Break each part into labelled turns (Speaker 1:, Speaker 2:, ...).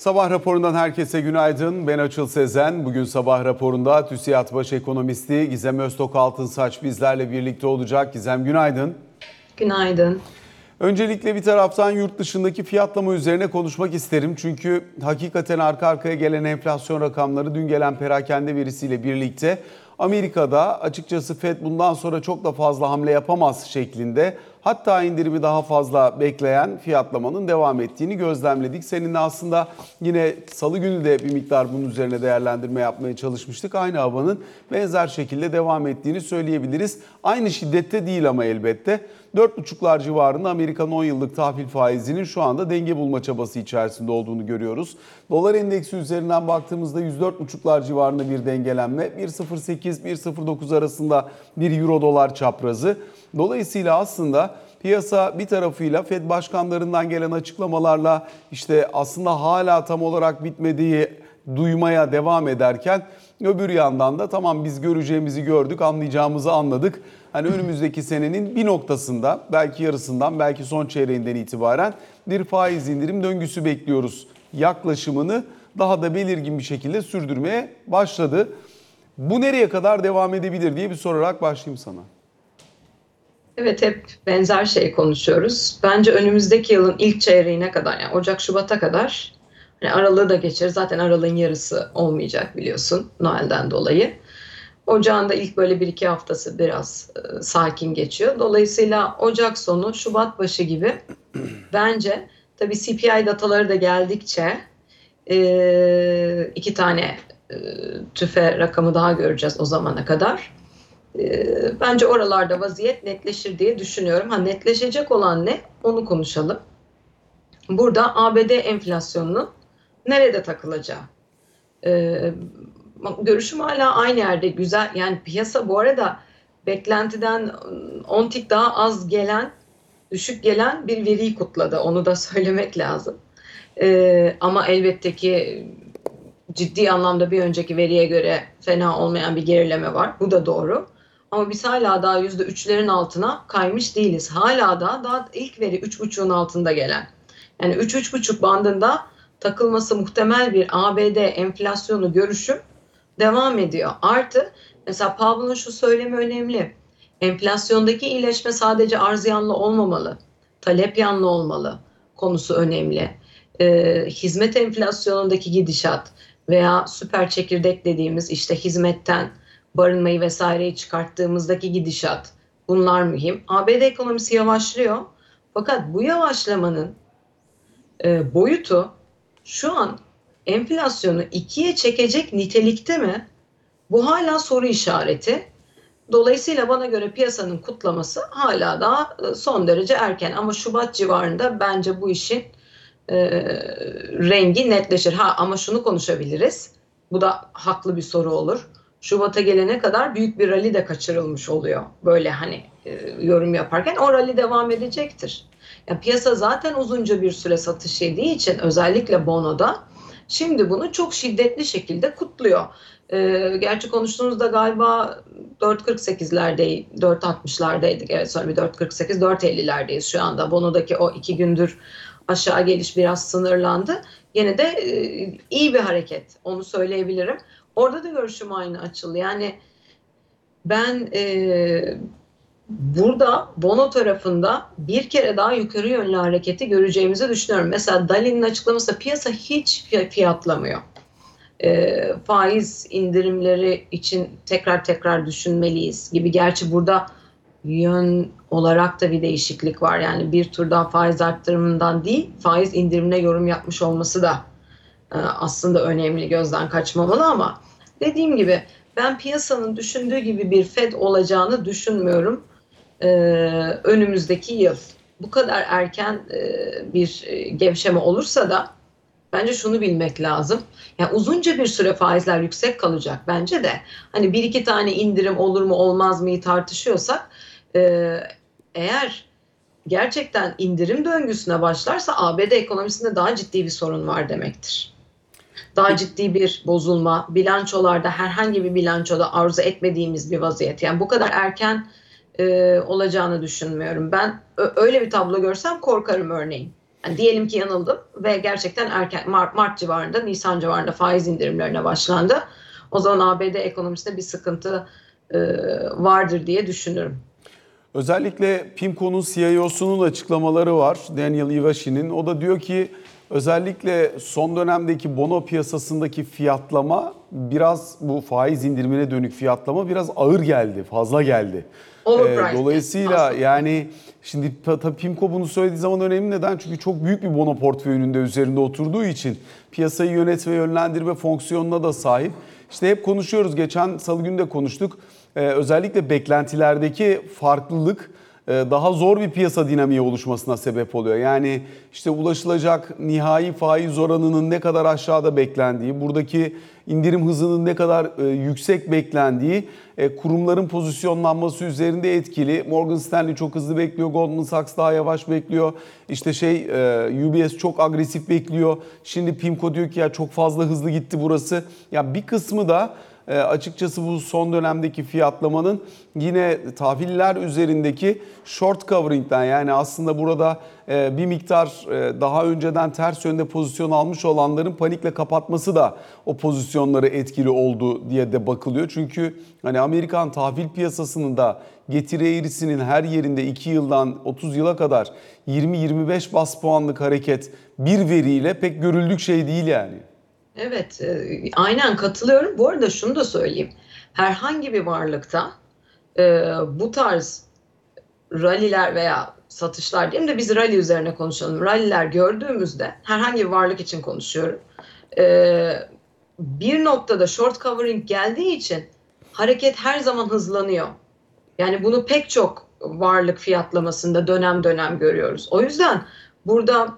Speaker 1: Sabah raporundan herkese günaydın. Ben Açıl Sezen. Bugün sabah raporunda TÜSİAD Baş Ekonomisti Gizem Öztok Altınsaç bizlerle birlikte olacak. Gizem günaydın.
Speaker 2: Günaydın.
Speaker 1: Öncelikle bir taraftan yurt dışındaki fiyatlama üzerine konuşmak isterim. Çünkü hakikaten arka arkaya gelen enflasyon rakamları dün gelen perakende verisiyle birlikte Amerika'da açıkçası Fed bundan sonra çok da fazla hamle yapamaz şeklinde hatta indirimi daha fazla bekleyen fiyatlamanın devam ettiğini gözlemledik. Seninle aslında yine salı günü de bir miktar bunun üzerine değerlendirme yapmaya çalışmıştık. Aynı havanın benzer şekilde devam ettiğini söyleyebiliriz. Aynı şiddette değil ama elbette. 4,5'lar civarında Amerikan 10 yıllık tahvil faizinin şu anda denge bulma çabası içerisinde olduğunu görüyoruz. Dolar endeksi üzerinden baktığımızda 104,5'lar civarında bir dengelenme. 1.08-1.09 arasında bir euro dolar çaprazı. Dolayısıyla aslında piyasa bir tarafıyla Fed başkanlarından gelen açıklamalarla işte aslında hala tam olarak bitmediği duymaya devam ederken öbür yandan da tamam biz göreceğimizi gördük, anlayacağımızı anladık. Hani önümüzdeki senenin bir noktasında belki yarısından belki son çeyreğinden itibaren bir faiz indirim döngüsü bekliyoruz. Yaklaşımını daha da belirgin bir şekilde sürdürmeye başladı. Bu nereye kadar devam edebilir diye bir sorarak başlayayım sana.
Speaker 2: Evet hep benzer şey konuşuyoruz. Bence önümüzdeki yılın ilk çeyreğine kadar yani Ocak Şubat'a kadar hani aralığı da geçer. Zaten aralığın yarısı olmayacak biliyorsun Noel'den dolayı. Ocağın da ilk böyle bir iki haftası biraz e, sakin geçiyor. Dolayısıyla Ocak sonu Şubat başı gibi bence tabii CPI dataları da geldikçe e, iki tane e, tüfe rakamı daha göreceğiz o zamana kadar. E, bence oralarda vaziyet netleşir diye düşünüyorum. Ha netleşecek olan ne? Onu konuşalım. Burada ABD enflasyonunun nerede takılacağı. E, görüşüm hala aynı yerde. Güzel yani piyasa bu arada beklentiden 10 tik daha az gelen, düşük gelen bir veriyi kutladı. Onu da söylemek lazım. Ee, ama elbette ki ciddi anlamda bir önceki veriye göre fena olmayan bir gerileme var. Bu da doğru. Ama biz hala daha yüzde üçlerin altına kaymış değiliz. Hala da daha ilk veri üç buçuğun altında gelen. Yani üç üç buçuk bandında takılması muhtemel bir ABD enflasyonu görüşüm devam ediyor. Artı mesela Powell'ın şu söylemi önemli. Enflasyondaki iyileşme sadece arz yanlı olmamalı. Talep yanlı olmalı konusu önemli. Ee, hizmet enflasyonundaki gidişat veya süper çekirdek dediğimiz işte hizmetten barınmayı vesaireyi çıkarttığımızdaki gidişat bunlar mühim. ABD ekonomisi yavaşlıyor. Fakat bu yavaşlamanın e, boyutu şu an enflasyonu ikiye çekecek nitelikte mi? Bu hala soru işareti. Dolayısıyla bana göre piyasanın kutlaması hala daha son derece erken ama Şubat civarında bence bu işin e, rengi netleşir. Ha ama şunu konuşabiliriz. Bu da haklı bir soru olur. Şubat'a gelene kadar büyük bir rally de kaçırılmış oluyor. Böyle hani e, yorum yaparken o rally devam edecektir. Yani piyasa zaten uzunca bir süre satış yediği için özellikle bonoda Şimdi bunu çok şiddetli şekilde kutluyor. Ee, gerçi konuştuğumuzda galiba 4.48'lerde, 4.60'lardaydık. Evet sonra bir 4.48, 4.50'lerdeyiz şu anda. Bono'daki o iki gündür aşağı geliş biraz sınırlandı. Yine de e, iyi bir hareket, onu söyleyebilirim. Orada da görüşüm aynı açıldı. Yani ben e, burada Bono tarafında bir kere daha yukarı yönlü hareketi göreceğimizi düşünüyorum. Mesela Dalin'in açıklaması piyasa hiç fiyatlamıyor. E, faiz indirimleri için tekrar tekrar düşünmeliyiz gibi. Gerçi burada yön olarak da bir değişiklik var. Yani bir tur daha faiz arttırımından değil, faiz indirimine yorum yapmış olması da e, aslında önemli gözden kaçmamalı ama dediğim gibi ben piyasanın düşündüğü gibi bir Fed olacağını düşünmüyorum e, önümüzdeki yıl. Bu kadar erken e, bir gevşeme olursa da bence şunu bilmek lazım. Yani uzunca bir süre faizler yüksek kalacak bence de. Hani bir iki tane indirim olur mu olmaz mı tartışıyorsak e, eğer gerçekten indirim döngüsüne başlarsa ABD ekonomisinde daha ciddi bir sorun var demektir. Daha ciddi bir bozulma, bilançolarda herhangi bir bilançoda arzu etmediğimiz bir vaziyet. Yani bu kadar erken e, olacağını düşünmüyorum. Ben öyle bir tablo görsem korkarım örneğin. Yani diyelim ki yanıldım ve gerçekten erken Mart, Mart civarında, Nisan civarında faiz indirimlerine başlandı. O zaman ABD ekonomisinde bir sıkıntı e, vardır diye düşünürüm.
Speaker 1: Özellikle PIMCO'nun CIO'sunun açıklamaları var. Daniel Ivashi'nin. O da diyor ki özellikle son dönemdeki bono piyasasındaki fiyatlama biraz bu faiz indirimine dönük fiyatlama biraz ağır geldi, fazla geldi. Ee, dolayısıyla yani şimdi tabii PIMCO bunu söylediği zaman önemli neden? Çünkü çok büyük bir bono portföyünün de üzerinde oturduğu için piyasayı yönetme, yönlendirme fonksiyonuna da sahip. İşte hep konuşuyoruz. Geçen salı günü de konuştuk. Ee, özellikle beklentilerdeki farklılık daha zor bir piyasa dinamiği oluşmasına sebep oluyor. Yani işte ulaşılacak nihai faiz oranının ne kadar aşağıda beklendiği, buradaki indirim hızının ne kadar e, yüksek beklendiği e, kurumların pozisyonlanması üzerinde etkili. Morgan Stanley çok hızlı bekliyor, Goldman Sachs daha yavaş bekliyor. İşte şey UBS çok agresif bekliyor. Şimdi PIMCO diyor ki ya çok fazla hızlı gitti burası. Ya bir kısmı da e, açıkçası bu son dönemdeki fiyatlamanın yine tahviller üzerindeki short covering'den yani aslında burada e, bir miktar e, daha önceden ters yönde pozisyon almış olanların panikle kapatması da o pozisyonları etkili oldu diye de bakılıyor. Çünkü hani Amerikan tahvil piyasasının da getiri eğrisinin her yerinde 2 yıldan 30 yıla kadar 20-25 bas puanlık hareket bir veriyle pek görüldük şey değil yani.
Speaker 2: Evet, e, aynen katılıyorum. Bu arada şunu da söyleyeyim. Herhangi bir varlıkta e, bu tarz ralliler veya satışlar diyelim de biz rally üzerine konuşalım. Ralliler gördüğümüzde herhangi bir varlık için konuşuyorum. E, bir noktada short covering geldiği için hareket her zaman hızlanıyor. Yani bunu pek çok varlık fiyatlamasında dönem dönem görüyoruz. O yüzden burada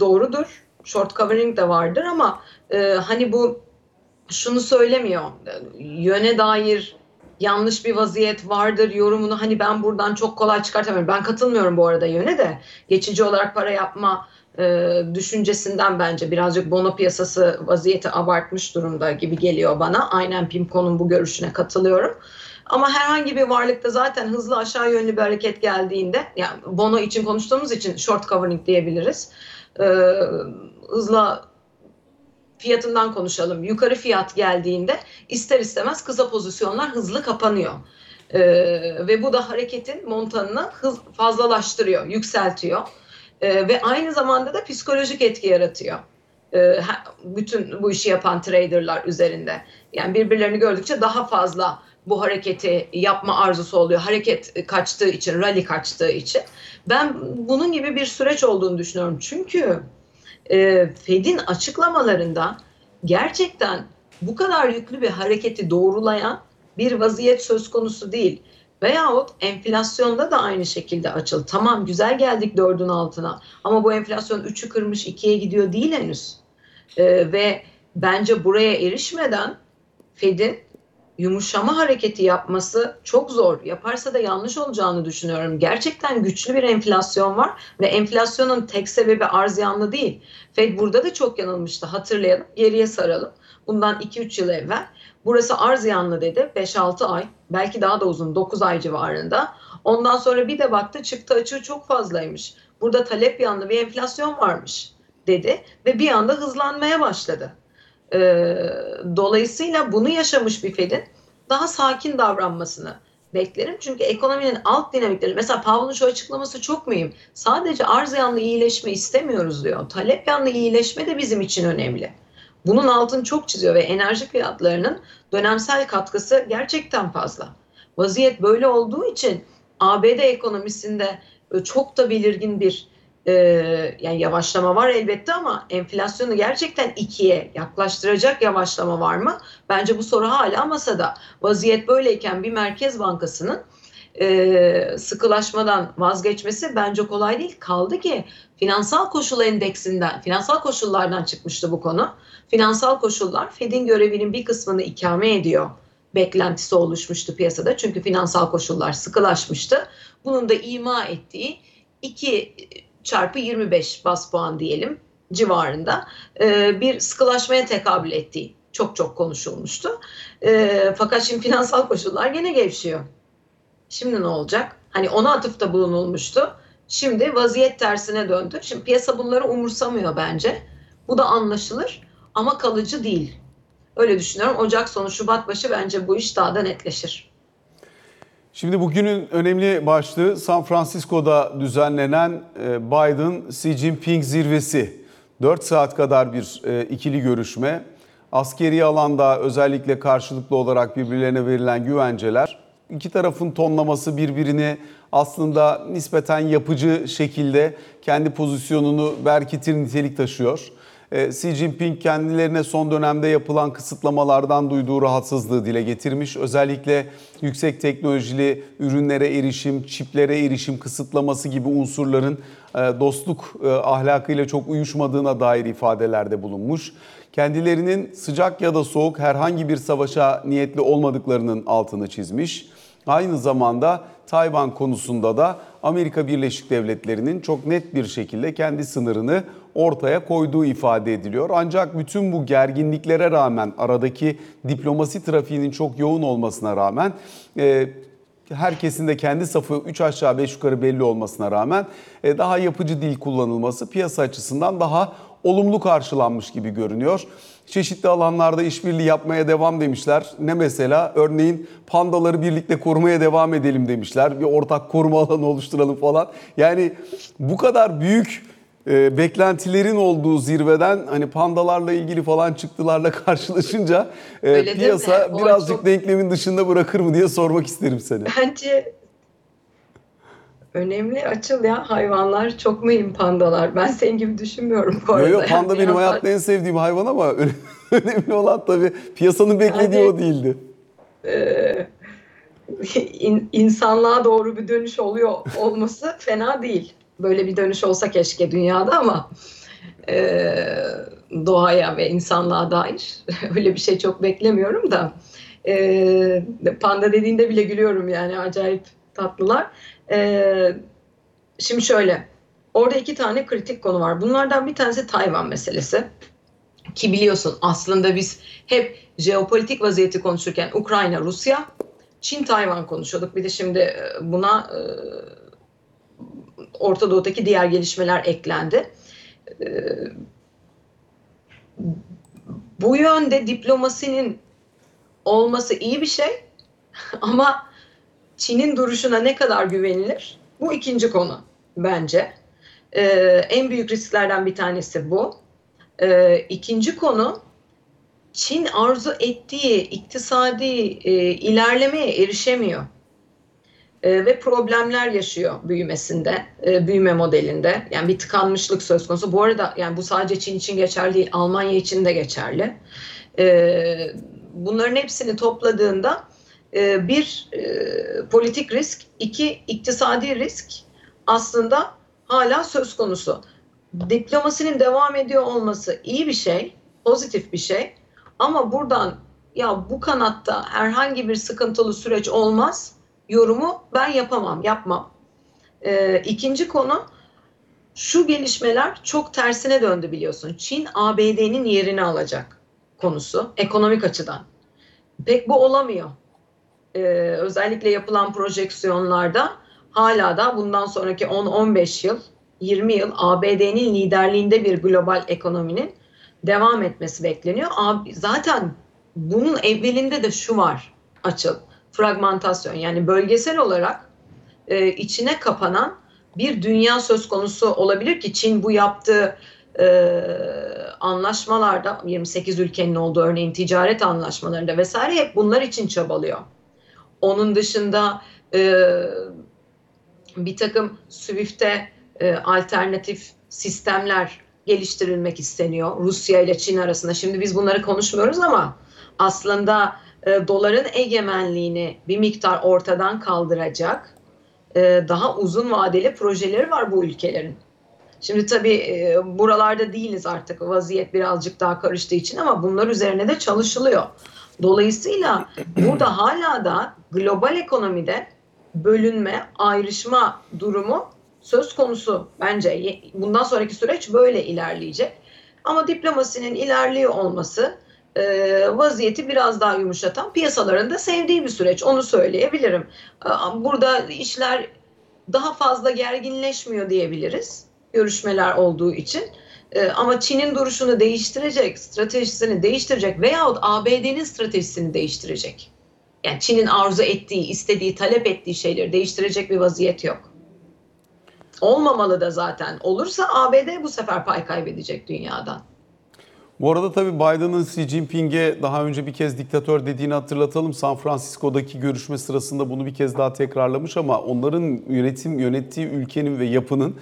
Speaker 2: doğrudur. Short covering de vardır ama e, hani bu şunu söylemiyor. Yöne dair yanlış bir vaziyet vardır yorumunu hani ben buradan çok kolay çıkartamıyorum. Ben katılmıyorum bu arada yöne de. Geçici olarak para yapma e, düşüncesinden bence birazcık bono piyasası vaziyeti abartmış durumda gibi geliyor bana. Aynen PIMCO'nun bu görüşüne katılıyorum. Ama herhangi bir varlıkta zaten hızlı aşağı yönlü bir hareket geldiğinde yani bono için konuştuğumuz için short covering diyebiliriz. Ee, hızla fiyatından konuşalım. Yukarı fiyat geldiğinde ister istemez kısa pozisyonlar hızlı kapanıyor. Ee, ve bu da hareketin montanını hız fazlalaştırıyor, yükseltiyor. Ee, ve aynı zamanda da psikolojik etki yaratıyor. Ee, bütün bu işi yapan traderlar üzerinde. Yani birbirlerini gördükçe daha fazla bu hareketi yapma arzusu oluyor. Hareket kaçtığı için, rally kaçtığı için. Ben bunun gibi bir süreç olduğunu düşünüyorum. Çünkü e, Fed'in açıklamalarında gerçekten bu kadar yüklü bir hareketi doğrulayan bir vaziyet söz konusu değil. Veyahut enflasyonda da aynı şekilde açıl. Tamam güzel geldik dördün altına ama bu enflasyon 3'ü kırmış 2'ye gidiyor değil henüz. Ee, ve bence buraya erişmeden Fed'in yumuşama hareketi yapması çok zor. Yaparsa da yanlış olacağını düşünüyorum. Gerçekten güçlü bir enflasyon var ve enflasyonun tek sebebi arz yanlı değil. Fed burada da çok yanılmıştı. Hatırlayalım, geriye saralım. Bundan 2-3 yıl evvel burası arz yanlı dedi. 5-6 ay, belki daha da uzun 9 ay civarında. Ondan sonra bir de baktı çıktı açığı çok fazlaymış. Burada talep yanlı bir enflasyon varmış dedi ve bir anda hızlanmaya başladı. E, dolayısıyla bunu yaşamış bir Fed'in daha sakin davranmasını beklerim. Çünkü ekonominin alt dinamikleri mesela Powell'ın şu açıklaması çok mühim. Sadece arz yanlı iyileşme istemiyoruz diyor. Talep yanlı iyileşme de bizim için önemli. Bunun altını çok çiziyor ve enerji fiyatlarının dönemsel katkısı gerçekten fazla. Vaziyet böyle olduğu için ABD ekonomisinde çok da belirgin bir e, yani yavaşlama var elbette ama enflasyonu gerçekten ikiye yaklaştıracak yavaşlama var mı? Bence bu soru hala masada. Vaziyet böyleyken bir merkez bankasının e, sıkılaşmadan vazgeçmesi bence kolay değil. Kaldı ki finansal koşul endeksinden, finansal koşullardan çıkmıştı bu konu. Finansal koşullar Fed'in görevinin bir kısmını ikame ediyor beklentisi oluşmuştu piyasada. Çünkü finansal koşullar sıkılaşmıştı. Bunun da ima ettiği iki çarpı 25 bas puan diyelim civarında e, bir sıkılaşmaya tekabül ettiği çok çok konuşulmuştu. E, fakat şimdi finansal koşullar gene gevşiyor. Şimdi ne olacak? Hani ona atıfta bulunulmuştu. Şimdi vaziyet tersine döndü. Şimdi piyasa bunları umursamıyor bence. Bu da anlaşılır ama kalıcı değil. Öyle düşünüyorum. Ocak sonu Şubat başı bence bu iş daha da netleşir.
Speaker 1: Şimdi bugünün önemli başlığı San Francisco'da düzenlenen e, Biden-Xi Jinping zirvesi. 4 saat kadar bir e, ikili görüşme. Askeri alanda özellikle karşılıklı olarak birbirlerine verilen güvenceler. İki tarafın tonlaması birbirini aslında nispeten yapıcı şekilde kendi pozisyonunu berkitir nitelik taşıyor. E, Xi Jinping kendilerine son dönemde yapılan kısıtlamalardan duyduğu rahatsızlığı dile getirmiş. Özellikle yüksek teknolojili ürünlere erişim, çiplere erişim kısıtlaması gibi unsurların e, dostluk e, ahlakıyla çok uyuşmadığına dair ifadelerde bulunmuş. Kendilerinin sıcak ya da soğuk herhangi bir savaşa niyetli olmadıklarının altını çizmiş. Aynı zamanda Tayvan konusunda da Amerika Birleşik Devletleri'nin çok net bir şekilde kendi sınırını ortaya koyduğu ifade ediliyor. Ancak bütün bu gerginliklere rağmen aradaki diplomasi trafiğinin çok yoğun olmasına rağmen e, herkesin de kendi safı 3 aşağı 5 yukarı belli olmasına rağmen e, daha yapıcı dil kullanılması piyasa açısından daha olumlu karşılanmış gibi görünüyor. Çeşitli alanlarda işbirliği yapmaya devam demişler. Ne mesela? Örneğin pandaları birlikte korumaya devam edelim demişler. Bir ortak koruma alanı oluşturalım falan. Yani bu kadar büyük e, beklentilerin olduğu zirveden hani pandalarla ilgili falan çıktılarla karşılaşınca e, piyasa birazcık
Speaker 2: çok...
Speaker 1: denklemin dışında bırakır mı diye sormak isterim seni.
Speaker 2: Bence önemli açıl ya hayvanlar çok mühim pandalar. Ben senin gibi düşünmüyorum bu arada.
Speaker 1: Yok yok panda benim hayatta en sevdiğim hayvan ama önemli olan tabii piyasanın beklediği yani, o değildi.
Speaker 2: E, in, insanlığa doğru bir dönüş oluyor olması fena değil. Böyle bir dönüş olsa keşke dünyada ama e, doğaya ve insanlığa dair öyle bir şey çok beklemiyorum da e, panda dediğinde bile gülüyorum yani acayip tatlılar. E, şimdi şöyle orada iki tane kritik konu var. Bunlardan bir tanesi Tayvan meselesi. Ki biliyorsun aslında biz hep jeopolitik vaziyeti konuşurken Ukrayna, Rusya, Çin, Tayvan konuşuyorduk. Bir de şimdi buna e, Orta Doğu'daki diğer gelişmeler eklendi. Bu yönde diplomasinin olması iyi bir şey ama Çin'in duruşuna ne kadar güvenilir? Bu ikinci konu bence. Ee, en büyük risklerden bir tanesi bu. Ee, ikinci konu Çin arzu ettiği iktisadi e, ilerlemeye erişemiyor e, ve problemler yaşıyor büyümesinde, e, büyüme modelinde. Yani bir tıkanmışlık söz konusu. Bu arada yani bu sadece Çin için geçerli değil, Almanya için de geçerli. E, bunların hepsini topladığında e, bir e, politik risk, iki iktisadi risk aslında hala söz konusu. Diplomasinin devam ediyor olması iyi bir şey, pozitif bir şey. Ama buradan ya bu kanatta herhangi bir sıkıntılı süreç olmaz yorumu ben yapamam, yapmam. Ee, ikinci konu şu gelişmeler çok tersine döndü biliyorsun. Çin ABD'nin yerini alacak konusu ekonomik açıdan. Pek bu olamıyor. Ee, özellikle yapılan projeksiyonlarda hala da bundan sonraki 10-15 yıl, 20 yıl ABD'nin liderliğinde bir global ekonominin devam etmesi bekleniyor. Zaten bunun evvelinde de şu var açıl fragmentasyon yani bölgesel olarak e, içine kapanan bir dünya söz konusu olabilir ki Çin bu yaptığı e, anlaşmalarda 28 ülkenin olduğu örneğin ticaret anlaşmalarında vesaire hep bunlar için çabalıyor. Onun dışında e, bir takım SWIFT'e e, alternatif sistemler geliştirilmek isteniyor Rusya ile Çin arasında. Şimdi biz bunları konuşmuyoruz ama aslında e, doların egemenliğini bir miktar ortadan kaldıracak e, daha uzun vadeli projeleri var bu ülkelerin. Şimdi tabii e, buralarda değiliz artık vaziyet birazcık daha karıştığı için ama bunlar üzerine de çalışılıyor. Dolayısıyla burada hala da global ekonomide bölünme, ayrışma durumu söz konusu bence. Bundan sonraki süreç böyle ilerleyecek. Ama diplomasinin ilerliyor olması e, vaziyeti biraz daha yumuşatan piyasaların da sevdiği bir süreç. Onu söyleyebilirim. E, burada işler daha fazla gerginleşmiyor diyebiliriz görüşmeler olduğu için. Ee, ama Çin'in duruşunu değiştirecek, stratejisini değiştirecek veyahut ABD'nin stratejisini değiştirecek. Yani Çin'in arzu ettiği, istediği, talep ettiği şeyleri değiştirecek bir vaziyet yok. Olmamalı da zaten. Olursa ABD bu sefer pay kaybedecek dünyadan.
Speaker 1: Bu arada tabii Biden'ın Xi Jinping'e daha önce bir kez diktatör dediğini hatırlatalım. San Francisco'daki görüşme sırasında bunu bir kez daha tekrarlamış ama onların yönetim yönettiği ülkenin ve yapının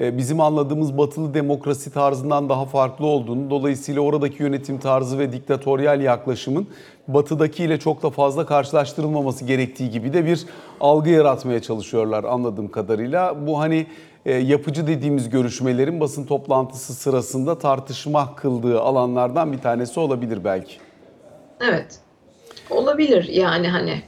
Speaker 1: e, bizim anladığımız batılı demokrasi tarzından daha farklı olduğunu, dolayısıyla oradaki yönetim tarzı ve diktatöryal yaklaşımın batıdakiyle çok da fazla karşılaştırılmaması gerektiği gibi de bir algı yaratmaya çalışıyorlar anladığım kadarıyla. Bu hani e, yapıcı dediğimiz görüşmelerin basın toplantısı sırasında tartışma kıldığı alanlardan bir tanesi olabilir belki.
Speaker 2: Evet. Olabilir yani hani.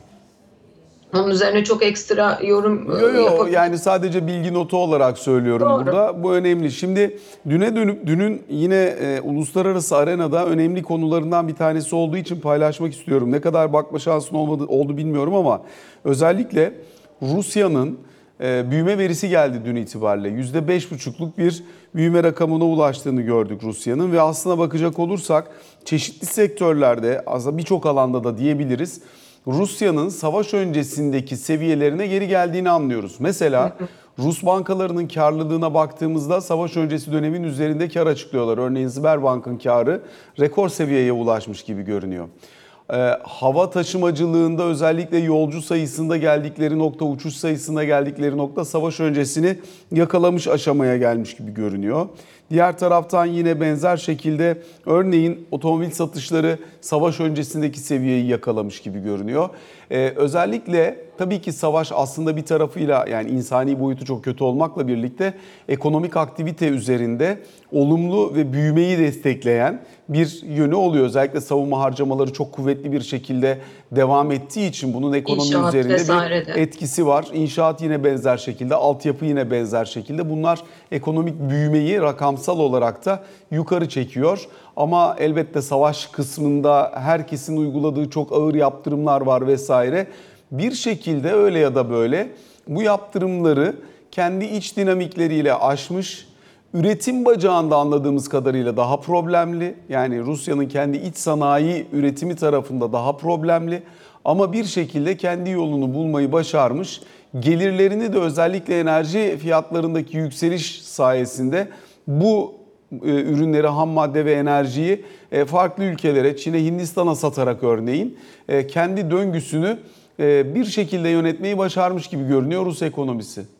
Speaker 2: Onun üzerine çok ekstra yorum
Speaker 1: Yo, yo,
Speaker 2: yapabilir.
Speaker 1: yani sadece bilgi notu olarak söylüyorum
Speaker 2: Doğru.
Speaker 1: burada. Bu önemli. Şimdi düne dönüp dünün yine e, uluslararası arenada önemli konularından bir tanesi olduğu için paylaşmak istiyorum. Ne kadar bakma şansın olmadı oldu bilmiyorum ama özellikle Rusya'nın e, büyüme verisi geldi dün itibariyle. %5,5'luk bir büyüme rakamına ulaştığını gördük Rusya'nın ve aslına bakacak olursak çeşitli sektörlerde aslında birçok alanda da diyebiliriz. Rusya'nın savaş öncesindeki seviyelerine geri geldiğini anlıyoruz. Mesela Rus bankalarının karlılığına baktığımızda savaş öncesi dönemin üzerinde kar açıklıyorlar. Örneğin Sberbank'ın karı rekor seviyeye ulaşmış gibi görünüyor. Ee, hava taşımacılığında özellikle yolcu sayısında geldikleri nokta, uçuş sayısında geldikleri nokta savaş öncesini yakalamış aşamaya gelmiş gibi görünüyor. Diğer taraftan yine benzer şekilde örneğin otomobil satışları savaş öncesindeki seviyeyi yakalamış gibi görünüyor. Ee, özellikle tabii ki savaş aslında bir tarafıyla yani insani boyutu çok kötü olmakla birlikte ekonomik aktivite üzerinde olumlu ve büyümeyi destekleyen bir yönü oluyor. Özellikle savunma harcamaları çok kuvvetli bir şekilde devam ettiği için bunun ekonomi
Speaker 2: İnşaat
Speaker 1: üzerinde
Speaker 2: vesaire
Speaker 1: bir etkisi var. İnşaat yine benzer şekilde, altyapı yine benzer şekilde. Bunlar ekonomik büyümeyi rakamsal olarak da yukarı çekiyor. Ama elbette savaş kısmında herkesin uyguladığı çok ağır yaptırımlar var vesaire. Bir şekilde öyle ya da böyle bu yaptırımları kendi iç dinamikleriyle aşmış Üretim bacağında anladığımız kadarıyla daha problemli. Yani Rusya'nın kendi iç sanayi üretimi tarafında daha problemli. Ama bir şekilde kendi yolunu bulmayı başarmış. Gelirlerini de özellikle enerji fiyatlarındaki yükseliş sayesinde bu e, ürünleri, ham madde ve enerjiyi e, farklı ülkelere, Çin'e, Hindistan'a satarak örneğin e, kendi döngüsünü bir şekilde yönetmeyi başarmış gibi görünüyor Rus ekonomisi.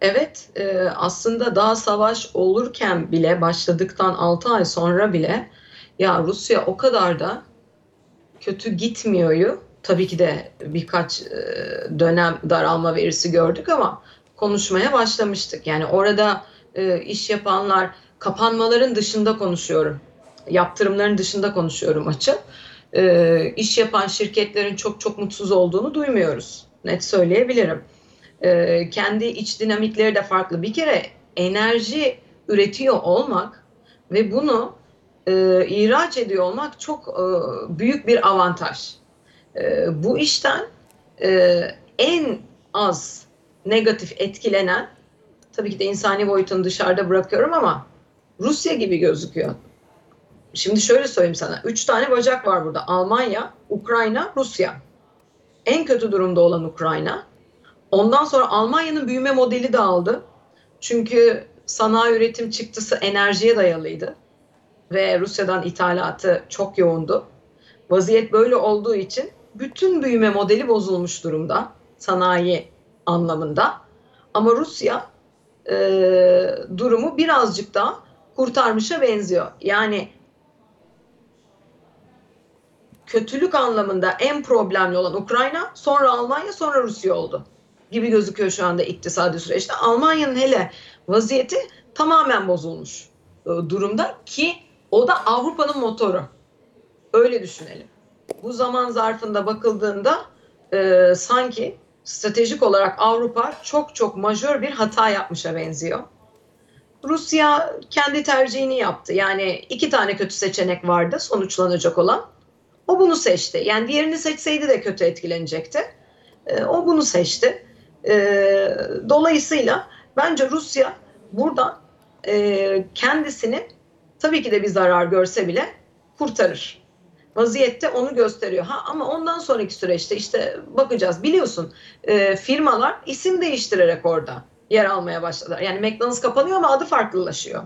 Speaker 2: Evet, e, aslında daha savaş olurken bile başladıktan 6 ay sonra bile ya Rusya o kadar da kötü gitmiyoryu. Tabii ki de birkaç e, dönem daralma verisi gördük ama konuşmaya başlamıştık. Yani orada e, iş yapanlar kapanmaların dışında konuşuyorum. Yaptırımların dışında konuşuyorum açık. E, iş yapan şirketlerin çok çok mutsuz olduğunu duymuyoruz. Net söyleyebilirim e, kendi iç dinamikleri de farklı. Bir kere enerji üretiyor olmak ve bunu e, ihraç ediyor olmak çok e, büyük bir avantaj. E, bu işten e, en az negatif etkilenen, tabii ki de insani boyutunu dışarıda bırakıyorum ama Rusya gibi gözüküyor. Şimdi şöyle söyleyeyim sana. Üç tane bacak var burada. Almanya, Ukrayna, Rusya. En kötü durumda olan Ukrayna. Ondan sonra Almanya'nın büyüme modeli de aldı. Çünkü sanayi üretim çıktısı enerjiye dayalıydı. Ve Rusya'dan ithalatı çok yoğundu. Vaziyet böyle olduğu için bütün büyüme modeli bozulmuş durumda sanayi anlamında. Ama Rusya e, durumu birazcık daha kurtarmışa benziyor. Yani kötülük anlamında en problemli olan Ukrayna, sonra Almanya, sonra Rusya oldu gibi gözüküyor şu anda iktisadi süreçte. Almanya'nın hele vaziyeti tamamen bozulmuş e, durumda ki o da Avrupa'nın motoru. Öyle düşünelim. Bu zaman zarfında bakıldığında e, sanki stratejik olarak Avrupa çok çok majör bir hata yapmışa benziyor. Rusya kendi tercihini yaptı. Yani iki tane kötü seçenek vardı sonuçlanacak olan. O bunu seçti. Yani diğerini seçseydi de kötü etkilenecekti. E, o bunu seçti. E, dolayısıyla bence Rusya buradan e, kendisini tabii ki de bir zarar görse bile kurtarır. Vaziyette onu gösteriyor. Ha ama ondan sonraki süreçte işte bakacağız. Biliyorsun e, firmalar isim değiştirerek orada yer almaya başladılar. Yani McDonald's kapanıyor ama adı farklılaşıyor.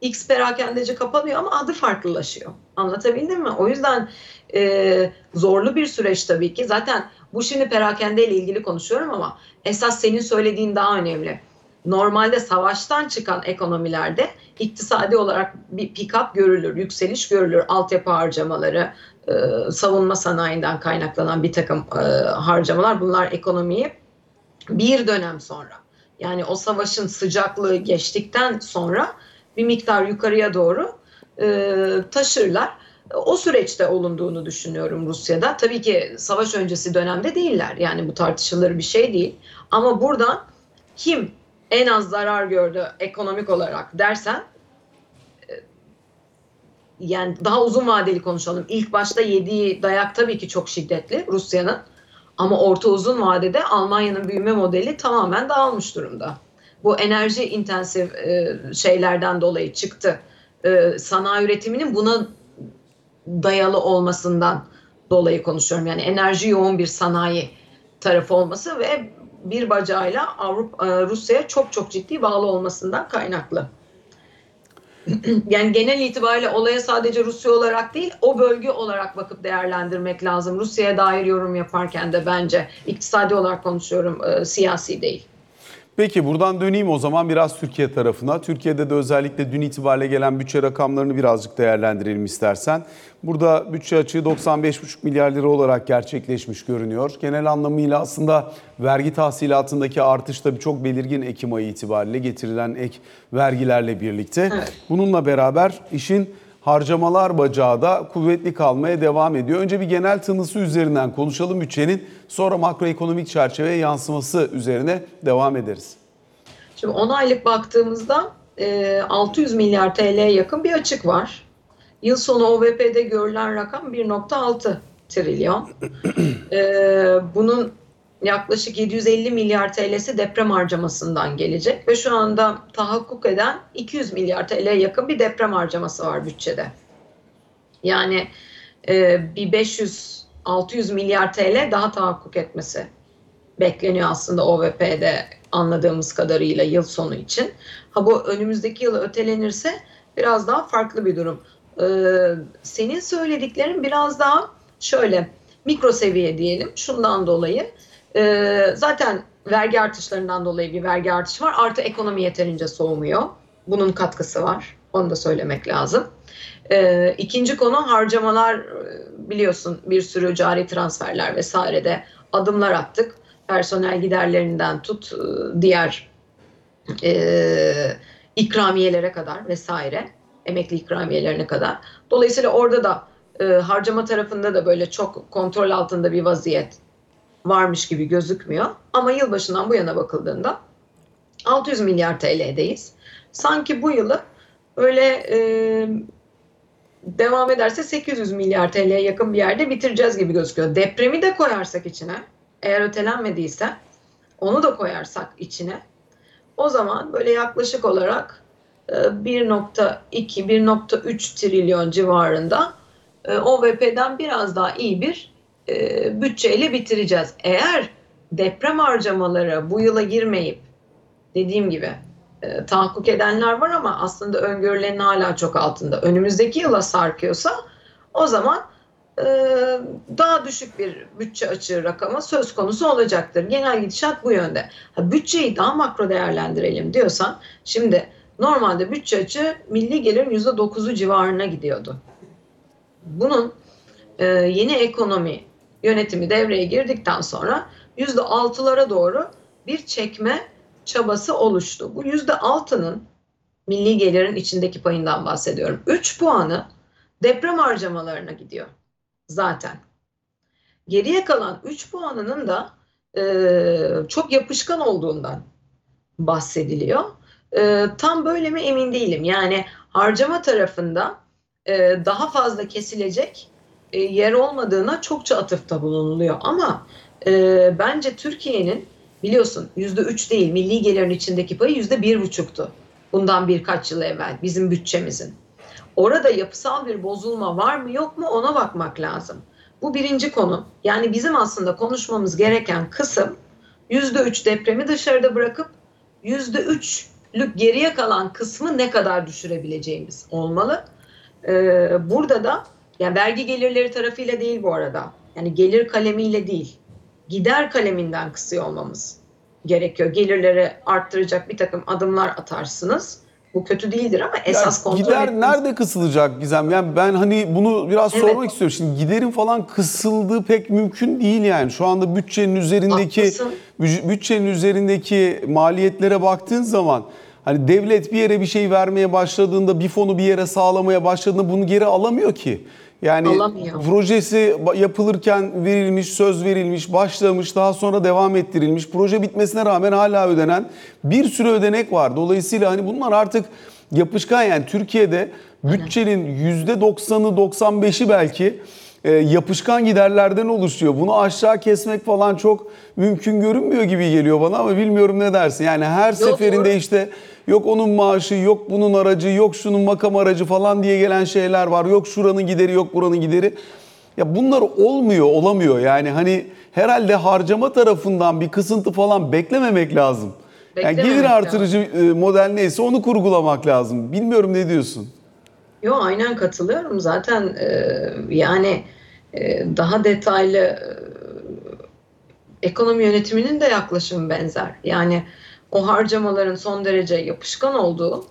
Speaker 2: X perakendeci kapanıyor ama adı farklılaşıyor. Anlatabildim mi? O yüzden e, zorlu bir süreç tabii ki. Zaten bu şimdi perakende ile ilgili konuşuyorum ama esas senin söylediğin daha önemli. Normalde savaştan çıkan ekonomilerde iktisadi olarak bir pick-up görülür, yükseliş görülür, altyapı harcamaları, e, savunma sanayinden kaynaklanan bir takım e, harcamalar. Bunlar ekonomiyi bir dönem sonra yani o savaşın sıcaklığı geçtikten sonra bir miktar yukarıya doğru e, taşırlar. O süreçte olunduğunu düşünüyorum Rusya'da. Tabii ki savaş öncesi dönemde değiller. Yani bu tartışılır bir şey değil. Ama burada kim en az zarar gördü ekonomik olarak dersen e, yani daha uzun vadeli konuşalım. İlk başta yediği dayak tabii ki çok şiddetli Rusya'nın. Ama orta uzun vadede Almanya'nın büyüme modeli tamamen dağılmış durumda. Bu enerji intensif e, şeylerden dolayı çıktı. E, sanayi üretiminin buna dayalı olmasından dolayı konuşuyorum. Yani enerji yoğun bir sanayi tarafı olması ve bir bacağıyla Avrupa e, Rusya'ya çok çok ciddi bağlı olmasından kaynaklı. yani genel itibariyle olaya sadece Rusya olarak değil o bölge olarak bakıp değerlendirmek lazım. Rusya'ya dair yorum yaparken de bence iktisadi olarak konuşuyorum e, siyasi değil.
Speaker 1: Peki buradan döneyim o zaman biraz Türkiye tarafına. Türkiye'de de özellikle dün itibariyle gelen bütçe rakamlarını birazcık değerlendirelim istersen. Burada bütçe açığı 95,5 milyar lira olarak gerçekleşmiş görünüyor. Genel anlamıyla aslında vergi tahsilatındaki artış tabii çok belirgin Ekim ayı itibariyle getirilen ek vergilerle birlikte. Bununla beraber işin harcamalar bacağı da kuvvetli kalmaya devam ediyor. Önce bir genel tınısı üzerinden konuşalım bütçenin. Sonra makroekonomik çerçeve yansıması üzerine devam ederiz.
Speaker 2: Şimdi 10 aylık baktığımızda e, 600 milyar TL'ye yakın bir açık var. Yıl sonu OVP'de görülen rakam 1.6 trilyon. E, bunun yaklaşık 750 milyar TL'si deprem harcamasından gelecek ve şu anda tahakkuk eden 200 milyar TL'ye yakın bir deprem harcaması var bütçede. Yani e, bir 500-600 milyar TL daha tahakkuk etmesi bekleniyor aslında OVP'de anladığımız kadarıyla yıl sonu için. Ha bu önümüzdeki yıla ötelenirse biraz daha farklı bir durum. Ee, senin söylediklerin biraz daha şöyle mikro seviye diyelim şundan dolayı. Ee, zaten vergi artışlarından dolayı bir vergi artışı var. Artı ekonomi yeterince soğumuyor. Bunun katkısı var. Onu da söylemek lazım. Ee, ikinci konu harcamalar e, biliyorsun bir sürü cari transferler vesaire de adımlar attık. Personel giderlerinden tut e, diğer e, ikramiyelere kadar vesaire emekli ikramiyelerine kadar. Dolayısıyla orada da e, harcama tarafında da böyle çok kontrol altında bir vaziyet varmış gibi gözükmüyor. Ama yılbaşından bu yana bakıldığında 600 milyar TL'deyiz. Sanki bu yılı öyle e, devam ederse 800 milyar TL'ye yakın bir yerde bitireceğiz gibi gözüküyor. Depremi de koyarsak içine, eğer ötelenmediyse onu da koyarsak içine, o zaman böyle yaklaşık olarak 1.2-1.3 trilyon civarında e, OVP'den biraz daha iyi bir e, bütçeyle bitireceğiz. Eğer deprem harcamaları bu yıla girmeyip dediğim gibi e, tahakkuk edenler var ama aslında öngörülerin hala çok altında. Önümüzdeki yıla sarkıyorsa o zaman e, daha düşük bir bütçe açığı rakamı söz konusu olacaktır. Genel gidişat bu yönde. Ha, bütçeyi daha makro değerlendirelim diyorsan şimdi normalde bütçe açığı milli gelirin %9'u civarına gidiyordu. Bunun e, yeni ekonomi yönetimi devreye girdikten sonra %6'lara doğru bir çekme çabası oluştu. Bu %6'nın milli gelirin içindeki payından bahsediyorum. 3 puanı deprem harcamalarına gidiyor zaten. Geriye kalan 3 puanının da e, çok yapışkan olduğundan bahsediliyor. E, tam böyle mi emin değilim. Yani harcama tarafında e, daha fazla kesilecek e, yer olmadığına çokça atıfta bulunuluyor. Ama e, bence Türkiye'nin biliyorsun yüzde üç değil milli gelirin içindeki payı yüzde bir buçuktu. Bundan birkaç yıl evvel bizim bütçemizin. Orada yapısal bir bozulma var mı yok mu ona bakmak lazım. Bu birinci konu. Yani bizim aslında konuşmamız gereken kısım yüzde üç depremi dışarıda bırakıp yüzde üçlük geriye kalan kısmı ne kadar düşürebileceğimiz olmalı. Ee, burada da yani vergi gelirleri tarafıyla değil bu arada. Yani gelir kalemiyle değil. Gider kaleminden kısıyor olmamız gerekiyor. Gelirleri arttıracak bir takım adımlar atarsınız. Bu kötü değildir ama esas
Speaker 1: Ya
Speaker 2: kontrol
Speaker 1: gider
Speaker 2: etmeniz-
Speaker 1: nerede kısılacak Gizem? Yani ben hani bunu biraz
Speaker 2: Evet.
Speaker 1: sormak istiyorum. Şimdi giderin falan kısıldığı pek mümkün değil yani. Şu anda bütçenin üzerindeki
Speaker 2: Haklısın.
Speaker 1: bütçenin üzerindeki maliyetlere baktığın zaman hani devlet bir yere bir şey vermeye başladığında bir fonu bir yere sağlamaya başladığında bunu geri alamıyor ki. Yani
Speaker 2: Alamıyor.
Speaker 1: projesi yapılırken verilmiş, söz verilmiş, başlamış, daha sonra devam ettirilmiş. Proje bitmesine rağmen hala ödenen bir sürü ödenek var. Dolayısıyla hani bunlar artık yapışkan yani Türkiye'de bütçenin %90'ı 95'i belki e, yapışkan giderlerden oluşuyor. Bunu aşağı kesmek falan çok mümkün görünmüyor gibi geliyor bana ama bilmiyorum ne dersin. Yani her seferinde
Speaker 2: doğru.
Speaker 1: işte yok onun maaşı, yok bunun aracı, yok şunun makam aracı falan diye gelen şeyler var. Yok şuranın gideri, yok buranın gideri. Ya bunlar olmuyor, olamıyor. Yani hani herhalde harcama tarafından bir kısıntı falan beklememek lazım. Yani
Speaker 2: Beklememek
Speaker 1: gelir
Speaker 2: lazım.
Speaker 1: artırıcı e, model neyse onu kurgulamak lazım. Bilmiyorum ne diyorsun?
Speaker 2: Yo aynen katılıyorum zaten e, yani e, daha detaylı e, ekonomi yönetiminin de yaklaşımı benzer. Yani o harcamaların son derece yapışkan olduğu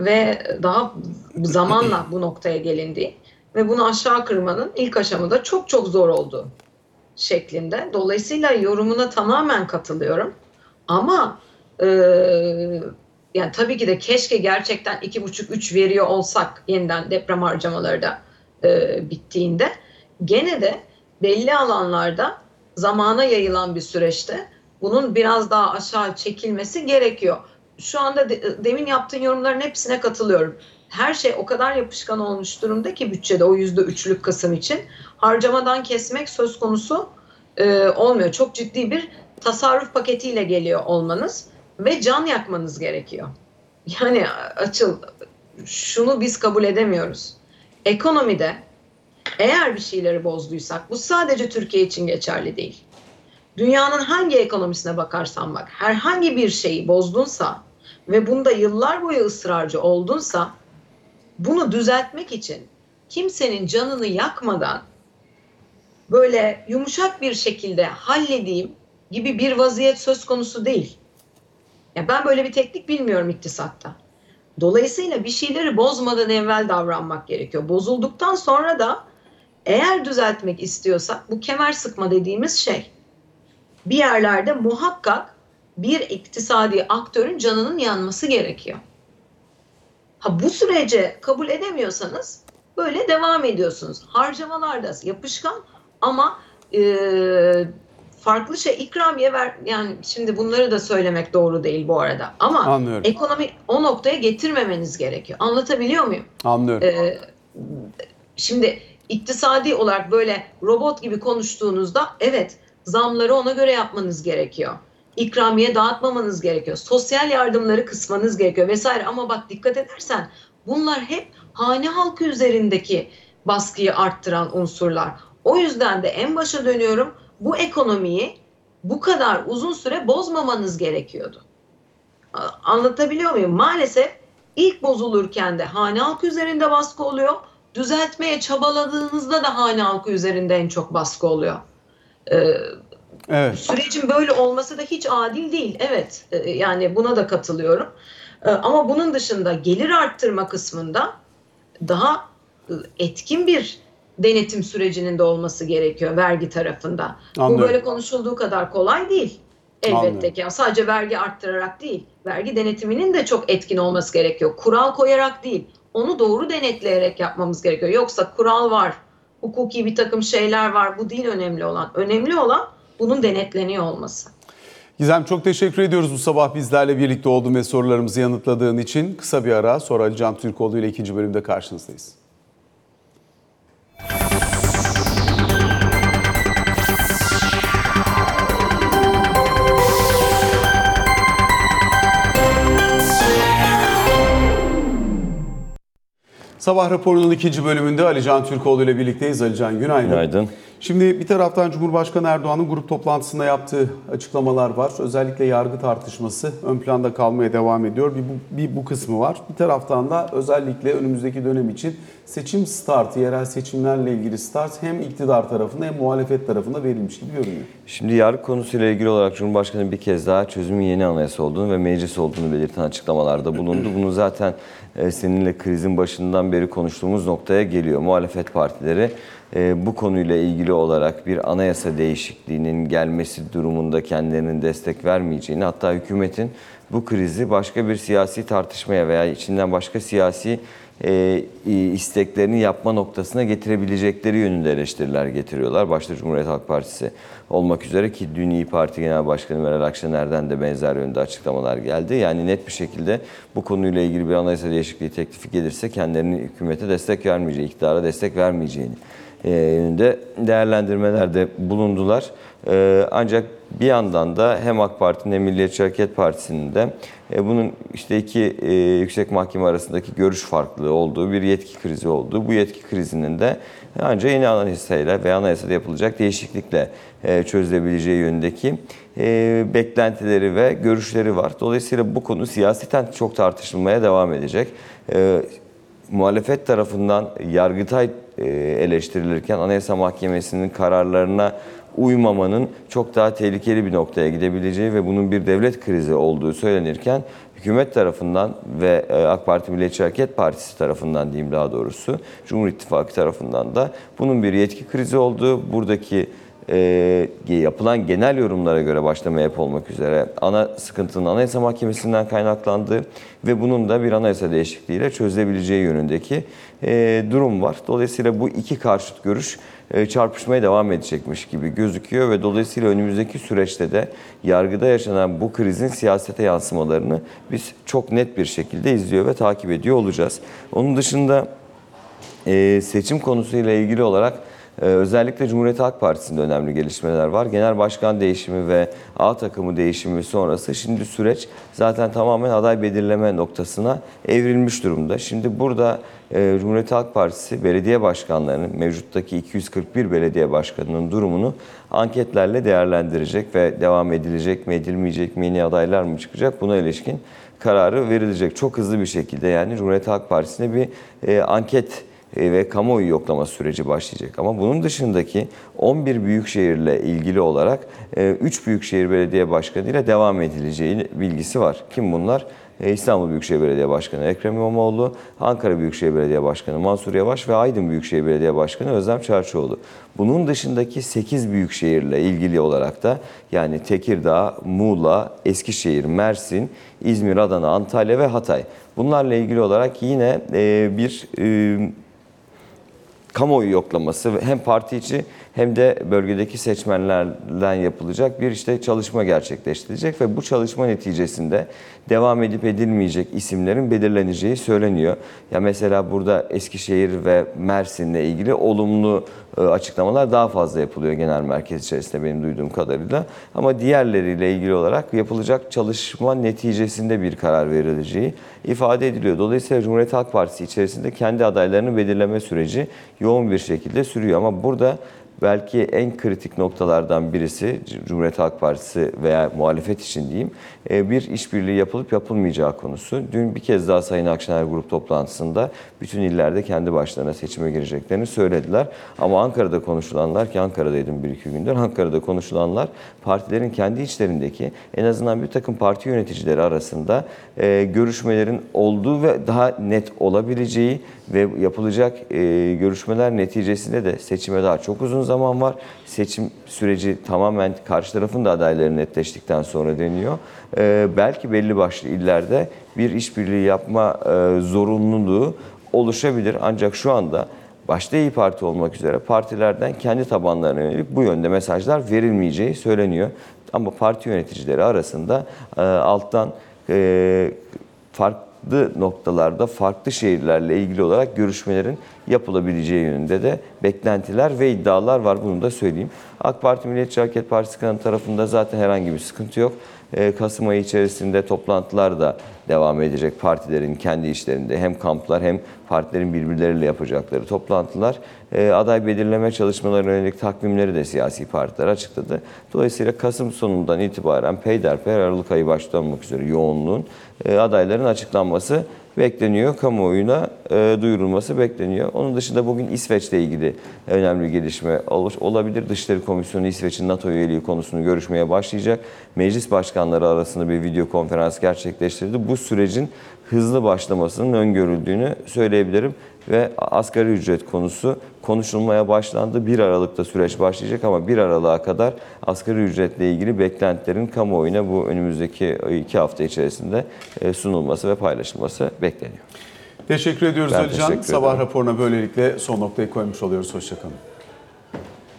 Speaker 2: ve daha zamanla bu noktaya gelindiği ve bunu aşağı kırmanın ilk aşamada çok çok zor olduğu şeklinde. Dolayısıyla yorumuna tamamen katılıyorum. Ama e, yani tabii ki de keşke gerçekten iki buçuk üç veriyor olsak yeniden deprem harcamaları da e, bittiğinde gene de belli alanlarda zamana yayılan bir süreçte bunun biraz daha aşağı çekilmesi gerekiyor. Şu anda de- demin yaptığın yorumların hepsine katılıyorum. Her şey o kadar yapışkan olmuş durumda ki bütçede o yüzde üçlük kısım için harcamadan kesmek söz konusu e, olmuyor. Çok ciddi bir tasarruf paketiyle geliyor olmanız ve can yakmanız gerekiyor. Yani açıl şunu biz kabul edemiyoruz. Ekonomide eğer bir şeyleri bozduysak bu sadece Türkiye için geçerli değil. Dünyanın hangi ekonomisine bakarsan bak herhangi bir şeyi bozdunsa ve bunda yıllar boyu ısrarcı oldunsa bunu düzeltmek için kimsenin canını yakmadan böyle yumuşak bir şekilde halledeyim gibi bir vaziyet söz konusu değil. Ya ben böyle bir teknik bilmiyorum iktisatta. Dolayısıyla bir şeyleri bozmadan evvel davranmak gerekiyor. Bozulduktan sonra da eğer düzeltmek istiyorsak bu kemer sıkma dediğimiz şey bir yerlerde muhakkak bir iktisadi aktörün canının yanması gerekiyor. Ha bu sürece kabul edemiyorsanız böyle devam ediyorsunuz. Harcamalarda yapışkan ama e, farklı şey ikramiye ver yani şimdi bunları da söylemek doğru değil bu arada ama
Speaker 1: Anlıyorum.
Speaker 2: ekonomi o noktaya getirmemeniz gerekiyor. Anlatabiliyor muyum?
Speaker 1: Anlıyorum.
Speaker 2: Ee, şimdi iktisadi olarak böyle robot gibi konuştuğunuzda evet zamları ona göre yapmanız gerekiyor. İkramiye dağıtmamanız gerekiyor. Sosyal yardımları kısmanız gerekiyor vesaire ama bak dikkat edersen bunlar hep hane halkı üzerindeki baskıyı arttıran unsurlar. O yüzden de en başa dönüyorum bu ekonomiyi bu kadar uzun süre bozmamanız gerekiyordu. Anlatabiliyor muyum? Maalesef ilk bozulurken de hane halkı üzerinde baskı oluyor. Düzeltmeye çabaladığınızda da hane halkı üzerinde en çok baskı oluyor. Ee,
Speaker 1: Evet.
Speaker 2: sürecin böyle olması da hiç adil değil. Evet e, yani buna da katılıyorum. E, Ama bunun dışında gelir arttırma kısmında daha e, etkin bir denetim sürecinin de olması gerekiyor vergi tarafında.
Speaker 1: Anlıyorum.
Speaker 2: Bu böyle konuşulduğu kadar kolay değil. Elbette ki. Yani sadece vergi arttırarak değil, vergi denetiminin de çok etkin olması gerekiyor. Kural koyarak değil, onu doğru denetleyerek yapmamız gerekiyor. Yoksa kural var, hukuki bir takım şeyler var. Bu değil önemli olan. Önemli olan bunun denetleniyor olması.
Speaker 1: Gizem çok teşekkür ediyoruz bu sabah bizlerle birlikte olduğun ve sorularımızı yanıtladığın için. Kısa bir ara sonra Ali Can Türkoğlu ile ikinci bölümde karşınızdayız. Sabah raporunun ikinci bölümünde Alican Türkoğlu ile birlikteyiz. Alican günaydın.
Speaker 3: Günaydın.
Speaker 1: Şimdi bir taraftan Cumhurbaşkanı Erdoğan'ın grup toplantısında yaptığı açıklamalar var. Özellikle yargı tartışması ön planda kalmaya devam ediyor. Bir bu, bir bu kısmı var. Bir taraftan da özellikle önümüzdeki dönem için seçim startı, yerel seçimlerle ilgili start hem iktidar tarafında hem muhalefet tarafında verilmiş gibi görünüyor.
Speaker 3: Şimdi yargı konusuyla ilgili olarak Cumhurbaşkanı bir kez daha çözümün yeni anayasa olduğunu ve meclis olduğunu belirten açıklamalarda bulundu. Bunu zaten e, seninle krizin başından beri konuştuğumuz noktaya geliyor. Muhalefet partileri bu konuyla ilgili olarak bir anayasa değişikliğinin gelmesi durumunda kendilerinin destek vermeyeceğini hatta hükümetin bu krizi başka bir siyasi tartışmaya veya içinden başka siyasi e, isteklerini yapma noktasına getirebilecekleri yönünde eleştiriler getiriyorlar. Başta Cumhuriyet Halk Partisi olmak üzere ki dün İyi Parti Genel Başkanı Meral Akşener'den de benzer yönde açıklamalar geldi. Yani net bir şekilde bu konuyla ilgili bir anayasa değişikliği teklifi gelirse kendilerinin hükümete destek vermeyeceği, iktidara destek vermeyeceğini yönünde değerlendirmelerde bulundular. E, ancak bir yandan da hem AK Parti'nin hem Milliyetçi Hareket Partisi'nin de e, bunun işte iki e, yüksek mahkeme arasındaki görüş farklılığı olduğu bir yetki krizi olduğu. Bu yetki krizinin de ancak yeni anayasayla ve anayasada yapılacak değişiklikle e, çözülebileceği yönündeki e, beklentileri ve görüşleri var. Dolayısıyla bu konu siyaseten çok tartışılmaya devam edecek. E, muhalefet tarafından Yargıtay e, eleştirilirken Anayasa Mahkemesi'nin kararlarına uymamanın çok daha tehlikeli bir noktaya gidebileceği ve bunun bir devlet krizi olduğu söylenirken hükümet tarafından ve e, AK Parti Milliyetçi Hareket Partisi tarafından diyeyim daha doğrusu Cumhur İttifakı tarafından da bunun bir yetki krizi olduğu, buradaki e, yapılan genel yorumlara göre başta MHP olmak üzere ana sıkıntının Anayasa Mahkemesi'nden kaynaklandığı ve bunun da bir anayasa değişikliğiyle çözülebileceği yönündeki e, durum var. Dolayısıyla bu iki karşıt görüş e, çarpışmaya devam edecekmiş gibi gözüküyor ve dolayısıyla önümüzdeki süreçte de yargıda yaşanan bu krizin siyasete yansımalarını biz çok net bir şekilde izliyor ve takip ediyor olacağız. Onun dışında e, seçim konusuyla ilgili olarak özellikle Cumhuriyet Halk Partisi'nde önemli gelişmeler var. Genel başkan değişimi ve A takımı değişimi sonrası şimdi süreç zaten tamamen aday belirleme noktasına evrilmiş durumda. Şimdi burada e, Cumhuriyet Halk Partisi belediye başkanlarının mevcuttaki 241 belediye başkanının durumunu anketlerle değerlendirecek ve devam edilecek mi edilmeyecek mi yeni adaylar mı çıkacak buna ilişkin kararı verilecek. Çok hızlı bir şekilde yani Cumhuriyet Halk Partisi'ne bir e, anket ve kamuoyu yoklama süreci başlayacak. Ama bunun dışındaki 11 büyükşehirle ilgili olarak 3 büyükşehir belediye başkanı ile devam edileceği bilgisi var. Kim bunlar? E, İstanbul Büyükşehir Belediye Başkanı Ekrem İmamoğlu, Ankara Büyükşehir Belediye Başkanı Mansur Yavaş ve Aydın Büyükşehir Belediye Başkanı Özlem Çarşıoğlu. Bunun dışındaki 8 büyükşehirle ilgili olarak da yani Tekirdağ, Muğla, Eskişehir, Mersin, İzmir, Adana, Antalya ve Hatay. Bunlarla ilgili olarak yine bir kamuoyu yoklaması hem parti içi hem de bölgedeki seçmenlerden yapılacak bir işte çalışma gerçekleştirecek ve bu çalışma neticesinde devam edip edilmeyecek isimlerin belirleneceği söyleniyor. Ya mesela burada Eskişehir ve Mersin'le ilgili olumlu e, açıklamalar daha fazla yapılıyor genel merkez içerisinde benim duyduğum kadarıyla. Ama diğerleriyle ilgili olarak yapılacak çalışma neticesinde bir karar verileceği ifade ediliyor. Dolayısıyla Cumhuriyet Halk Partisi içerisinde kendi adaylarını belirleme süreci yoğun bir şekilde sürüyor. Ama burada belki en kritik noktalardan birisi Cumhuriyet Halk Partisi veya muhalefet için diyeyim e, bir işbirliği yapılıp yapılmayacağı konusu. Dün bir kez daha Sayın Akşener grup toplantısında bütün illerde kendi başlarına seçime gireceklerini söylediler. Ama Ankara'da konuşulanlar ki Ankara'daydım bir iki gündür Ankara'da konuşulanlar partilerin kendi içlerindeki en azından bir takım parti yöneticileri arasında e, görüşmelerin olduğu ve daha net olabileceği ve yapılacak e, görüşmeler neticesinde de seçime daha çok uzun zaman var. Seçim süreci tamamen karşı tarafın da adayları netleştikten sonra deniyor. E, belki belli başlı illerde bir işbirliği yapma e, zorunluluğu oluşabilir. Ancak şu anda başta İyi Parti olmak üzere partilerden kendi tabanlarına yönelik bu yönde mesajlar verilmeyeceği söyleniyor. Ama parti yöneticileri arasında e, alttan e, farklı noktalarda farklı şehirlerle ilgili olarak görüşmelerin yapılabileceği yönünde de beklentiler ve iddialar var. Bunu da söyleyeyim. AK Parti Milliyetçi Hareket Partisi kanadı tarafında zaten herhangi bir sıkıntı yok. Ee, Kasım ayı içerisinde toplantılar da devam edecek partilerin kendi işlerinde. Hem kamplar hem partilerin birbirleriyle yapacakları toplantılar. Ee, Aday belirleme çalışmalarına yönelik takvimleri de siyasi partiler açıkladı. Dolayısıyla Kasım sonundan itibaren peyderpey Aralık ayı başta olmak üzere yoğunluğun e, adayların açıklanması bekleniyor. Kamuoyuna e, duyurulması bekleniyor. Onun dışında bugün İsveç'le ilgili önemli gelişme ol- olabilir. Dışişleri Komisyonu İsveç'in NATO üyeliği konusunu görüşmeye başlayacak. Meclis başkanları arasında bir video konferans gerçekleştirdi. Bu sürecin hızlı başlamasının öngörüldüğünü söyleyebilirim ve asgari ücret konusu konuşulmaya başlandı. 1 Aralık'ta süreç başlayacak ama 1 Aralık'a kadar asgari ücretle ilgili beklentilerin kamuoyuna bu önümüzdeki iki hafta içerisinde e, sunulması ve paylaşılması bekleniyor.
Speaker 1: Teşekkür ediyoruz
Speaker 3: Ben
Speaker 1: Sabah raporuna böylelikle son noktayı koymuş oluyoruz. Hoşçakalın.